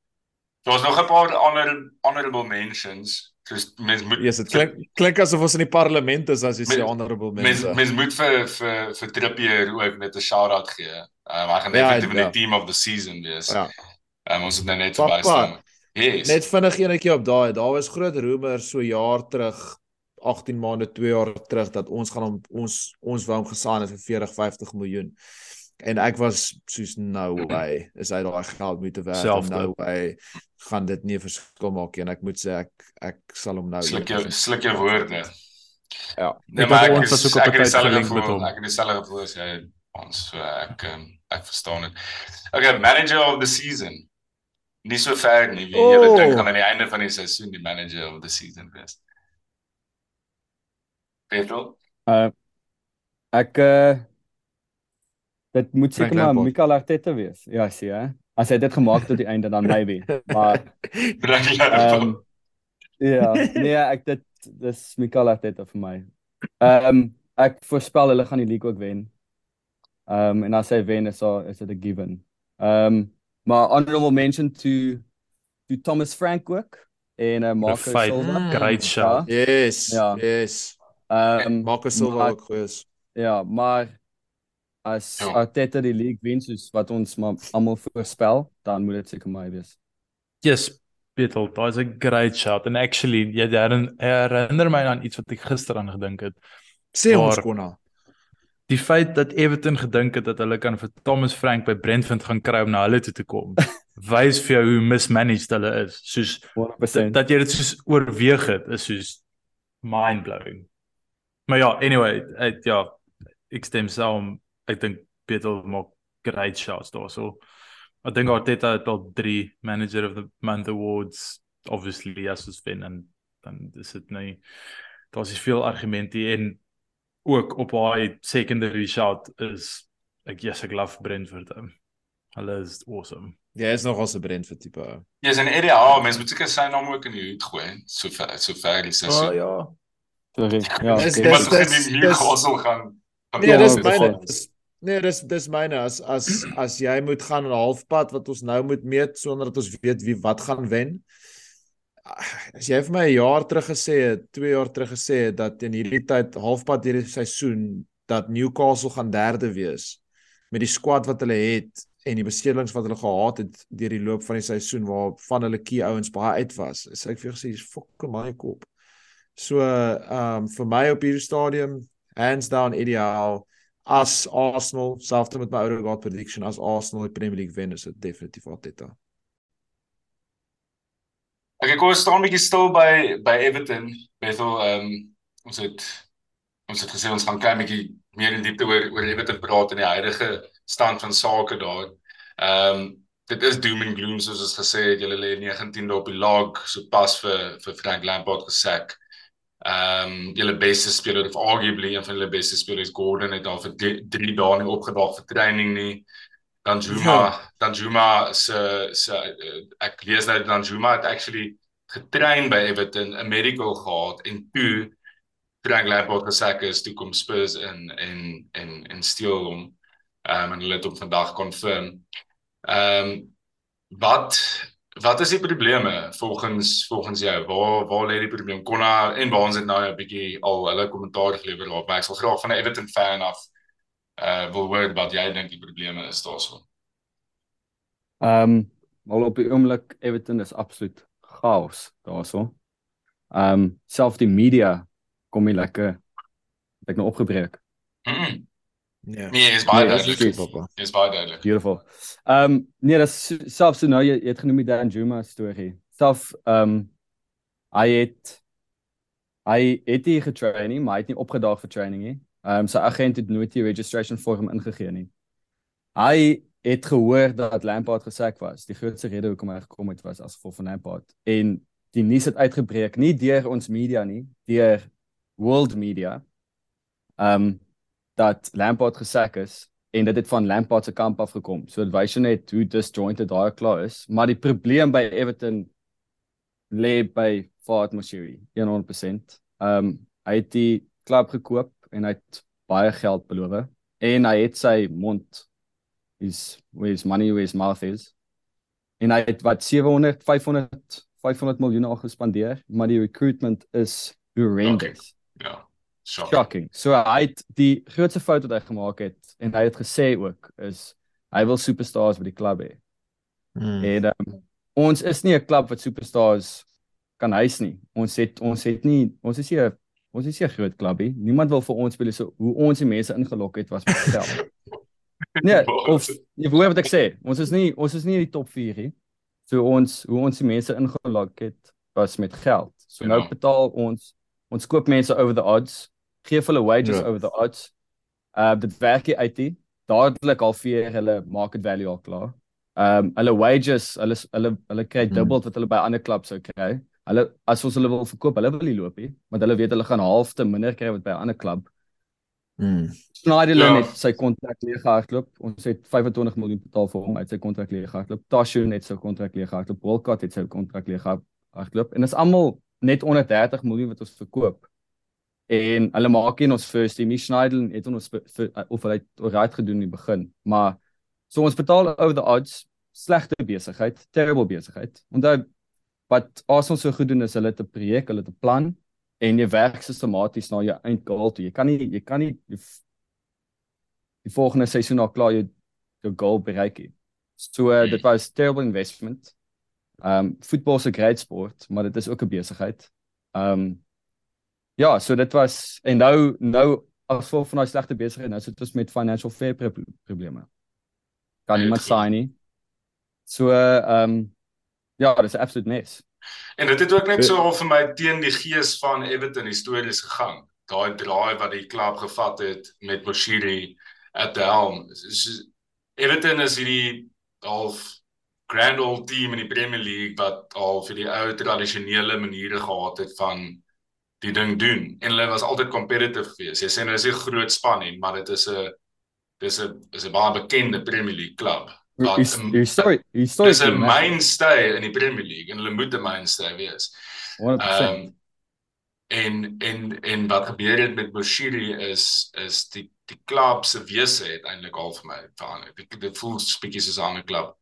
Daar's nog 'n paar ander honorable mentions. Soos mens moet Ja, dit klink klink asof ons in die parlement is as jy sê honorable mentions. Mens mens moet vir vir vir Trippier ook net 'n shout-out gee. Uh maar gaan net ja, vir ja. die team of the season wees. Ja. Um, ons het nou net verbyste. Yes. Net vinnig eenetjie op daai. Daar was groot rumors so jaar terug 18 maande 2 jaar terug dat ons gaan om, ons ons wou hom gesaan het vir 40 50 miljoen. En ek was soos no way is hy daai geld moet werk no way gaan dit nie 'n verskil maak nie en ek moet sê ek ek sal hom nou sluk jou sluk jou woorde. Ja. Nee, maar ek was ook op 'n tyd gelink met hom. Ek het dieselfde gevoel as jy ons so ek um, ek verstaan dit. Okay, manager of the season. Nie so ver nie. Wie oh. jy dink gaan aan die einde van die seisoen die manager of the season wees. Pedro? Uh ek uh dit moet seker maar Mikael Arteta wees. Ja, sien hè. As hy dit gemaak het tot die einde dan maybe. [LAUGHS] Maar ehm um, Ja, nee, ek dit dis Mikael Arteta vir my. Ehm um, ek voorspel hulle gaan die league ook wen. Ehm um, en as hy wen is so is dit 'n given. Ehm um, maar honorable mention to to Thomas Frank ook en uh, Marcus Silva. Great shot. Yes. Ja. Yes. Ehm um, Marcus Silva ook goed. Ja, maar as ja. Arteta die league wen soos wat ons maar almal voorspel, dan moet dit seker my wees. Yes, Beetle, that was a great shot and actually jy herinner my aan iets wat ek gister aan gedink het. Sê ons konna. Die feit dat Everton gedink het dat hulle kan vir Thomas Frank by Brentford gaan kry om na hulle toe te kom, [LAUGHS] wys vir jou hoe mismanaged hulle is. Soos 100%. dat jy dit soos oorweeg het, is soos mind blowing. Maar ja, anyway, ek ja, ek stem saam. Ek dink Peter maak great shots daar so. Ek dink Arteta het al 3 manager of the month awards obviously as ons wen en dan is dit nie daar's nie veel argumente en ook op daai secondary shot is ek yes ek love Brentford. Um. Hulle is awesome. Ja, is nog as 'n Brentford tipe. Ja, is 'n area, mens moet seker sy naam ook in die hoed gooi, so ver so ver die sessie. Oh, ja. Sorry. Ja, Dis- okay. Dis dis- dis dis- Newcastle gaan. Nee, dis doen. myne. Dis- Nee, dis dis myne as as as jy moet gaan 'n halfpad wat ons nou moet meet sonder dat ons weet wie wat gaan wen. As jy vir my 'n jaar terug gesê het, 2 jaar terug gesê het dat in hierdie tyd halfpad hierdie seisoen dat Newcastle gaan derde wees met die squad wat hulle het en die beserings wat hulle gehad het deur die loop van die seisoen waar van hulle key ouens baie uit was. Is ek vir jou gesê, dis fokke my kop. So, ehm um, vir my op hierdie stadium hands down ideaal as Arsenal, selfs met my ouer God prediction as Arsenal die Premier League wen, is dit definitief Arteta. Okay, kom staan 'n bietjie stil by by Everton. Bethel, ehm um, ons het ons het gesê ons gaan kyk 'n bietjie meer in diepte oor oor Everton praat in die huidige stand van sake daar. Ehm um, dit is doom and gloom soos ons gesê het. Julle lê 19de op die log, so pas vir vir Frank Lampard gesak. Ehm um, julle beste speler of arguably een van julle beste spelers Gordon het al vir 3 dae nie opgedaag vir training nie. Danjuma, Ja. Danjuma se se eh, ek lees nou Danjuma het actually getrain by Everton, 'n medical gehad en toe Frank Lampard gesê is toe kom Spurs in en en en steel hom. Ehm um, en hulle het hom vandag confirm. Ehm um, wat wat is die probleme volgens volgens jou? Waar waar lê die probleem? Konna en waar ons het nou 'n bietjie al hulle kommentaar gelewer daarop. Maar ek sal graag van 'n Everton fan af uh wil hoor wat jy dink die probleme is daarso. Ehm um, al op die oomblik Everton is absoluut chaos daarso. Ehm um, self die media kom nie lekker het ek nou opgebreek. Mm -mm. Nee. Nee, is baie Nee, duidelik. dis. Is baie duidelik. Beautiful. Ehm um, nee, dat is selfs so nou jy, jy het genoem die Dan Juma storie. Self ehm um, hy het hy het nie getrain nie, maar hy het nie opgedaag vir training nie. Ehm um, sy agent het nooit die registration vorm ingegee nie. Hy het gehoor dat Lampard gesak was. Die grootste rede hoekom hy gekom het was as gevolg van Lampard. En die nuus het uitgebreek nie deur ons media nie, deur world media. Ehm um, dat Lampard gesak is en dit het van Lampard se kamp af gekom. So dit wys net hoe disjointed daai klaar is, maar die probleem by Everton lê by Fard Moshiri 100%. Ehm um, hy het die klub gekoop en hy het baie geld beloof en hy het sy mond is where his money where his mouth is. En hy het wat 700 500 500 miljoen al gespandeer, maar die recruitment is horrendous. Ja. Shock. Shocking. So hy het die grootste fout wat hy gemaak het en hy het gesê ook is hy wil superstars by die klub hê. Hmm. En um, ons is nie 'n klub wat superstars kan huis nie. Ons het ons het nie ons is nie 'n ons is nie 'n groot klubie. Niemand wil vir ons speel so hoe ons die mense ingelok het was met geld. [LAUGHS] nee, of jy hoor wat ek sê. Ons is nie ons is nie in die top 4 nie. So ons hoe ons die mense ingelok het was met geld. So nou Ja. betaal ons ons koop mense over the odds, gee vir hulle wages Ja. over the odds. Uh dit werk nie uit nie. Dadelik halveer hulle market value al klaar. Ehm um, hulle wages, hulle hulle hulle kry Hmm. dubbel wat hulle by ander klubs sou kry. Hulle as ons hulle wil verkoop, hulle wil nie loop nie, want hulle weet hulle gaan halfte minder kry wat by 'n ander klub. Hmm. Schneiderlin Ja. het sy kontrak leeg gehardloop. Ons het 25 miljoen betaal vir hom uit sy kontrak leeg gehardloop. Tashu het sy kontrak leeg gehardloop. Walcott het sy kontrak leeg gehardloop. En dit is almal net onder 30 miljoen wat ons verkoop. En hulle maak nie ons first team. nie. Schneiderlin het ons vir- vir- of hy het right gedoen in die begin, maar so ons betaal over the odds. Slegte besigheid, terrible besigheid. Onthou wat Arsenal so goed doen is hulle het 'n projek, hulle het 'n plan en jy werk sistematies na jou eindgoal toe. Jy kan nie jy kan nie die, die volgende seisoen al klaar jou jou goal bereik nie. So uh, dit was terrible investment. Um voetbal is 'n great sport, maar dit is ook 'n besigheid. Um ja, so dit was en nou nou as gevolg van daai slegte besigheid, nou sit ons met financial fair pro probleme. Kan Ja, niemand sign nie. So uh, um ja, dit is 'n absolute mess. En dit het ook net so al vir my teen die gees van Everton histories gegaan. Daai draai wat die klub gevat het met Moshiri at the helm. So, Everton is hierdie half grand old team in die Premier League wat al vir die ou tradisionele maniere gehad het van die ding doen en hulle was altyd competitive geweest. Jy sê nou is 'n groot span nie, maar dit is 'n dis 'n is 'n baie bekende Premier League klub. Jy sorry, jy sorry. Dis 'n mainstay in die Premier League en hulle moet 'n mainstay wees. 100%. Um, en en en wat gebeur het met Boshiri is is die die klub se wese het eintlik al vir my verander. Dit dit voel bietjie soos 'n ander klub.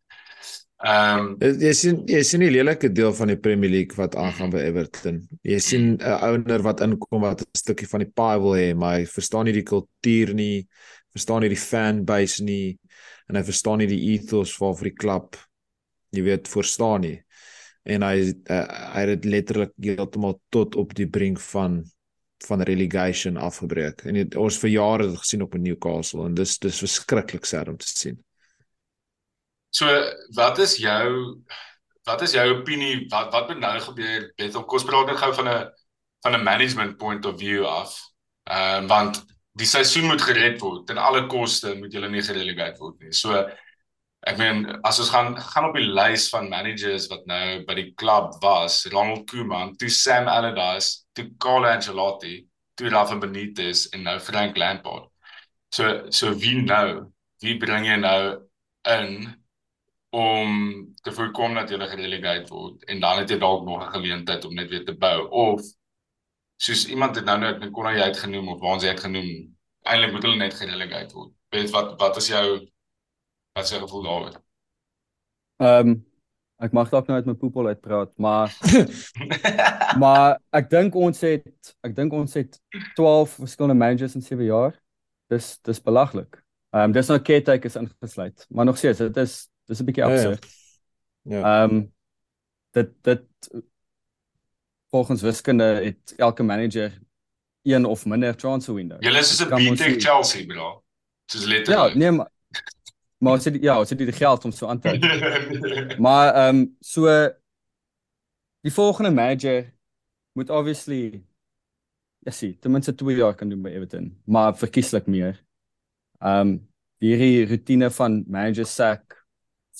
Ehm um, jy sien jy sien die lelike deel van die Premier League wat aangaan by Everton. Jy sien 'n uh, ouer wat inkom wat 'n stukkie van die pie wil hê, maar hy verstaan nie die kultuur nie, verstaan nie die fan base nie en hy verstaan nie die ethos van vir die klub. Jy weet, verstaan nie. En hy uh, hy het letterlik heeltemal tot op die brink van van relegation afgebreek. En het, ons vir jare gesien op Newcastle en dis dis verskriklik sad om te sien. So wat is jou wat is jou opinie wat wat moet nou gebeur met om kos praat net gou van 'n van 'n management point of view af. Ehm uh, want die seisoen moet gered word ten alle koste moet julle nie gerelegeer word nie. So ek meen as ons gaan gaan op die lys van managers wat nou by die klub was, Ronald Koeman, toe Sam Allardyce, toe Carlo Ancelotti, toe Rafa Benitez en nou Frank Lampard. So so wie nou? Wie bring jy nou in om te voorkom dat jy gerelegeer word en dan het jy dalk nog 'n geleentheid om net weer te bou of soos iemand het nou net kon hy uitgenoem of waar ons het genoem eintlik moet hulle net gerelegeer word. Weet wat wat is jou wat is jou gevoel daaroor? Ehm um, ek mag dalk nou uit my poepel uitpraat, maar [LAUGHS] maar ek dink ons het ek dink ons het 12 verskillende managers in 7 jaar. Dis dis belaglik. Ehm um, dis nou caretakers ingesluit, maar nog steeds dit is Dis 'n bietjie absurd. Ja. Ehm um, dit dit volgens wiskunde het elke manager een of minder transfer window. Julle is so 'n BT Chelsea, bro. Dis letterlik. Ja, nee maar maar ons het ja, ons het die geld om so aan te hou. [LAUGHS] maar ehm um, so die volgende manager moet obviously ja, sien, ten minste 2 jaar kan doen by Everton, maar verkieslik meer. Ehm um, hierdie rotine van manager sack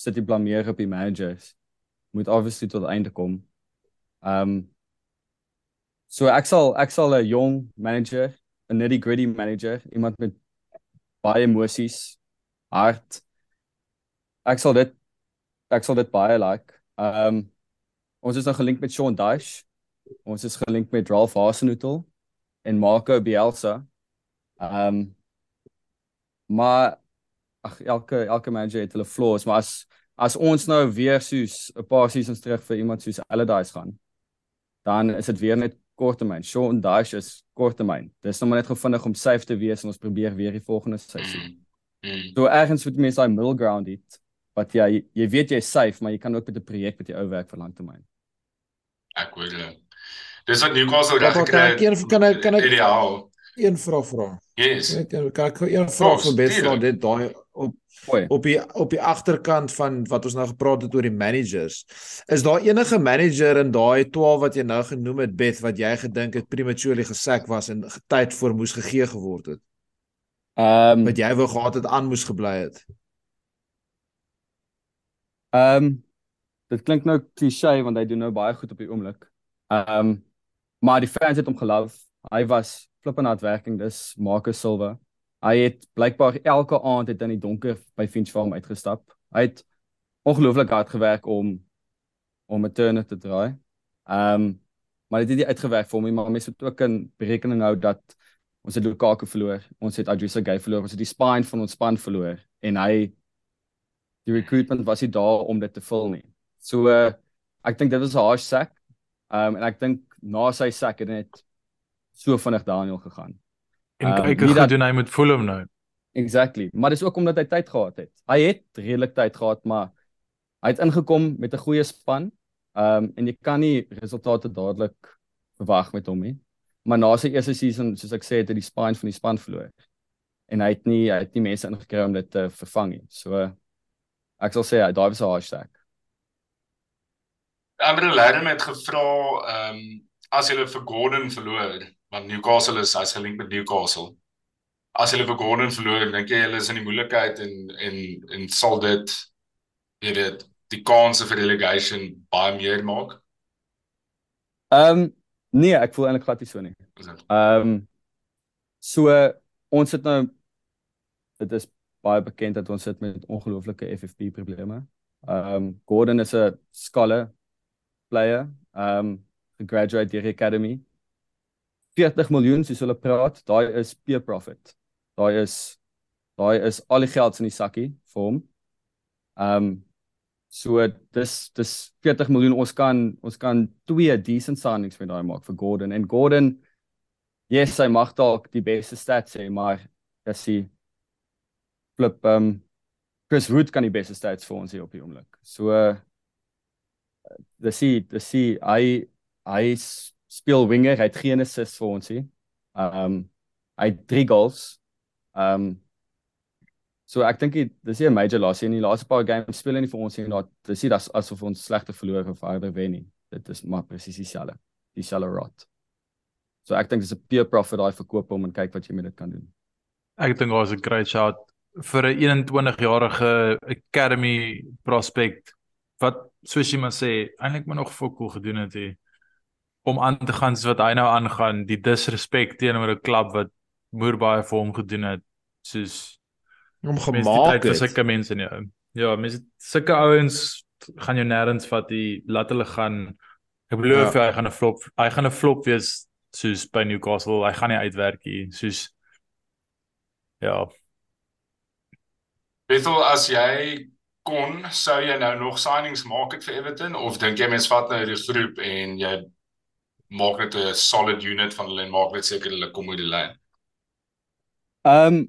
sit die blameer op die managers moet obviously tot einde kom. Um so ek sal ek sal 'n jong manager, 'n nitty gritty manager, iemand met baie emosies, hart. Ek sal dit ek sal dit baie like. Um ons is nou gelink met Sean Dyche. Ons is gelink met Ralph Hasenhuttl en Marco Bielsa. Um maar ag elke elke manager het hulle flaws, maar as as ons nou weer soos 'n paar seasons terug vir iemand soos Allardyce gaan, dan is dit weer net korttermyn. Sean Dyche is korttermyn. Dis nou maar net gevindig om safe te wees en ons probeer weer die volgende seisoen. Mm. So ergens moet mense daai middle ground hê wat jy jy weet jy's safe, maar jy kan ook met 'n projek met jou ou werk vir langtermyn. Ek hoor jy. Dis wat Newcastle reg gekry het. Kan ek kan ek kan ek ideaal een vraag vra? Yes. Ek kan ek een vraag vir Bessel dit daai Oei. op die op die agterkant van wat ons nou gepraat het oor die managers. Is daar enige manager in daai 12 wat jy nou genoem het Beth wat jy gedink het prematurely gesek was en tyd voor moes gegee geword het? Ehm um, wat jy wou gehad het aan moes gebly het. Ehm um, dit klink nou klise want hy doen nou baie goed op die oomblik. Ehm um, maar die fans het hom geloof. Hy was flippend hardwerking dis Marcus Silva. Hy het blykbaar elke aand het in die donker by Finch Farm uitgestap. Hy het ongelooflik hard gewerk om om 'n turner te draai. Ehm um, maar dit het nie uitgewerk vir hom nie, maar mense moet ook in berekening hou dat ons het Lukaku verloor, ons het Adrissa Gay verloor, ons het die spine van ons span verloor en hy die recruitment was nie daar om dit te vul nie. So uh, ek dink dit was 'n harsh sack. Ehm um, en ek dink na sy sack het dit so vinnig Daniel gegaan. En um, kyk hoe doen hy met Fulham nou. Exactly. Maar dis ook omdat hy tyd gehad het. Hy het redelik tyd gehad, maar hy het ingekom met 'n goeie span. Ehm um, en jy kan nie resultate dadelik verwag met hom nie. Maar na sy eerste season, soos ek sê, het hy die spine van die span verloor. En hy het nie hy het nie mense ingekry om dit te vervang nie. So ek sal sê hy daai was 'n hashtag. Andre Lerner het gevra ehm um, as hulle vir Gordon verloor, want Newcastle is as gelink met Newcastle. As hulle vir Gordon verloor, dink jy hulle is in die moeilikheid en en en sal dit jy weet die kanse vir relegation baie meer maak? Ehm um, nee, ek voel eintlik glad nie so nie. Ehm um, so ons het nou dit is baie bekend dat ons sit met ongelooflike FFP probleme. Ehm um, Gordon is 'n skalle player. Ehm um, graduate deur academy. 40 miljoen soos hulle praat, daai is peer profit. Daai is daai is al die geld in die sakkie vir hom. Ehm um, so dis dis 40 miljoen ons kan ons kan twee decent signings met daai maak vir Gordon en Gordon yes, hy mag dalk die beste stats hê, maar as hy flip ehm um, Chris Root kan die beste stats vir ons hier op die oomblik. So dis hy dis hy hy hy speel winger, hy het geen assists vir ons. Ehm um, hy het 3 goals. Um, So ek dink dis nie 'n major loss nie. In die laaste paar games speel hy nie vir ons nie. Dat dis nie dat asof ons slegte verloor of harder wen nie. Dit is maar presies dieselfde. Dieselfde rot. So ek dink dis 'n peer profit daai verkoop om en kyk wat jy met dit kan doen. Ek dink daar's 'n great shot vir 'n 21-jarige academy prospect wat soos jy maar sê, eintlik maar nog cool gedoen het hier om aan te gaan soos wat hy nou aangaan, die disrespek teenoor 'n klub wat moer baie vir hom gedoen het, soos om gemaak het. Sulke mense nie. Ja, mense sulke ouens gaan jou nêrens vat die laat hulle gaan ek beloor ja. hy gaan 'n flop hy gaan 'n flop wees soos by Newcastle hy gaan nie uitwerk hier soos ja Bethel as jy kon sou jy nou nog signings maak het vir Everton of dink jy mens vat nou die groep en jy maak net 'n solid unit van hulle en maak net seker hulle kom uit die lyn Ehm um,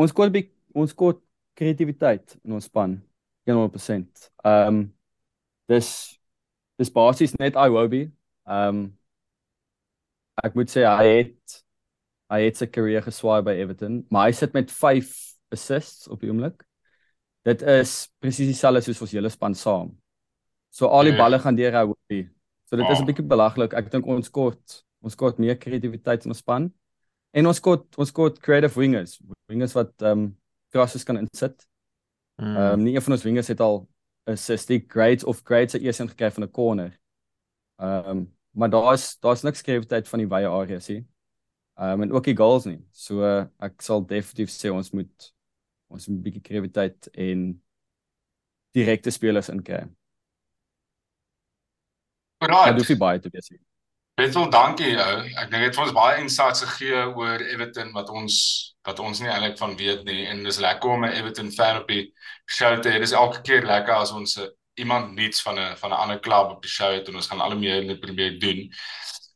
ons kort by ons kort kreatiwiteit in ons span 100%. Ehm um, dis dis basies net Iwobi. Ehm um, ek moet sê hy het hy het sy karier geswaai by Everton, maar hy sit met 5 assists op die oomblik. Dit is presies dieselfde soos ons hele span saam. So al die ja. balle gaan deur Iwobi. So dit is 'n oh. bietjie belaglik. Ek dink ons kort ons kort meer kreatiwiteit in ons span. En ons kort ons kort creative wingers, wingers wat ehm um, crosses kan insit. Hmm. Ehm mm. um, nie een van ons wingers het al 'n assistic grades of grades se eers ingekry van 'n corner. Ehm um, maar daar's daar's niks kreatiwiteit van die wye areas hier. Ehm um, en ook die goals nie. So uh, ek sal definitief sê ons moet ons 'n bietjie kreatiwiteit en direkte spelers inkry. Right. Dit hoef nie baie te wees nie. Bethel, dankie ou. Ek dink dit het ons baie insights gegee oor Everton wat ons wat ons nie eintlik van weet nie en dis lekker om 'n Everton fan op die show te hê. Dis elke keer lekker as ons iemand nuuts van 'n van 'n ander klub op die show het en ons gaan al meer net probeer doen.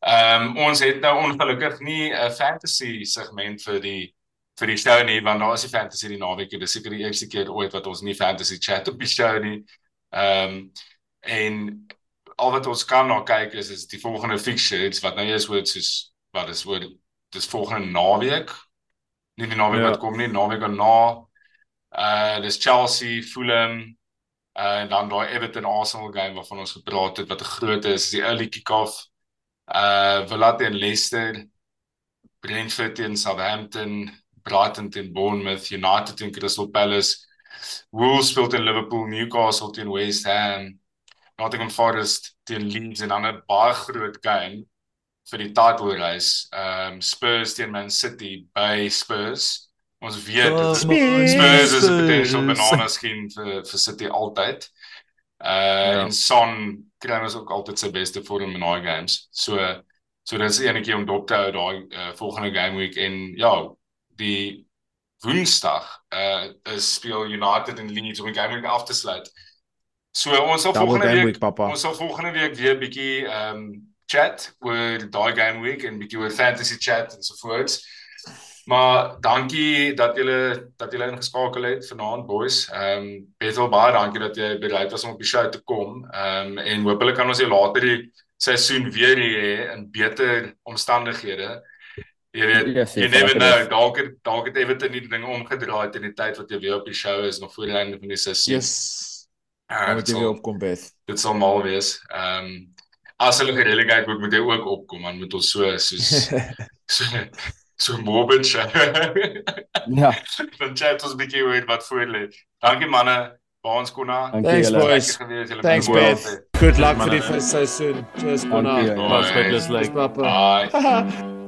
Ehm um, ons het nou ongelukkig nie 'n fantasy segment vir die vir die show nie want daar is die fantasy die naweek. Dit is seker die eerste keer ooit wat ons nie fantasy chat op die show nie. Ehm um, en al wat ons kan na kyk is is die volgende fixtures wat nou is word soos wat is word dis volgende naweek. Nie die naweek ja. wat kom nie, naweek daarna. Uh dis Chelsea, Fulham uh, en dan daai Everton Arsenal game waarvan ons gepraat het wat 'n groot is, is die early kick-off. Uh Villa teen Leicester, Brentford teen Southampton, Brighton teen Bournemouth, United teen Crystal Palace. Wolves speel teen Liverpool, Newcastle teen West Ham. Nottingham Forest teen Leeds en dan 'n baie groot game vir die title race. Ehm um, Spurs teen Man City by Spurs. Ons weet oh, Spurs, Spurs is 'n potential banana skin vir vir City altyd. Uh ja. en Son kry ons ook altyd sy beste vorm in daai games. So so dit is enetjie om dop te hou daai uh, volgende game week en ja, die Woensdag uh is speel United en Leeds om die game week af te sluit. So ons sal volgende week, week papa. ons sal volgende week weer bietjie ehm um, chat oor daai game week en bietjie oor fantasy chat en so voort. Maar dankie dat julle dat julle ingeskakel het vanaand boys. Ehm um, Bethel baie dankie dat jy bereid was om op die show te kom. Ehm um, en hopelik kan ons jou later die seisoen weer hê in beter omstandighede. Jy weet, yes, jy never know, dalk het dalk het Everton nie dinge omgedraai in die tyd wat jy weer op die show is nog voor die einde van die seisoen. Yes. Ja, dit sal opkom Beth. Dit sal mal wees. Ehm um, as hulle gereligheid moet moet hy ook opkom want moet ons so soos [LAUGHS] so so morbid. [LAUGHS] ja. Dan chat ons bietjie oor wat voor lê. Dankie manne. Baans Konna. Thanks boys. Thanks Beth. Good luck vir die seisoen. Cheers Konna. Was baie lekker. Bye. [LAUGHS]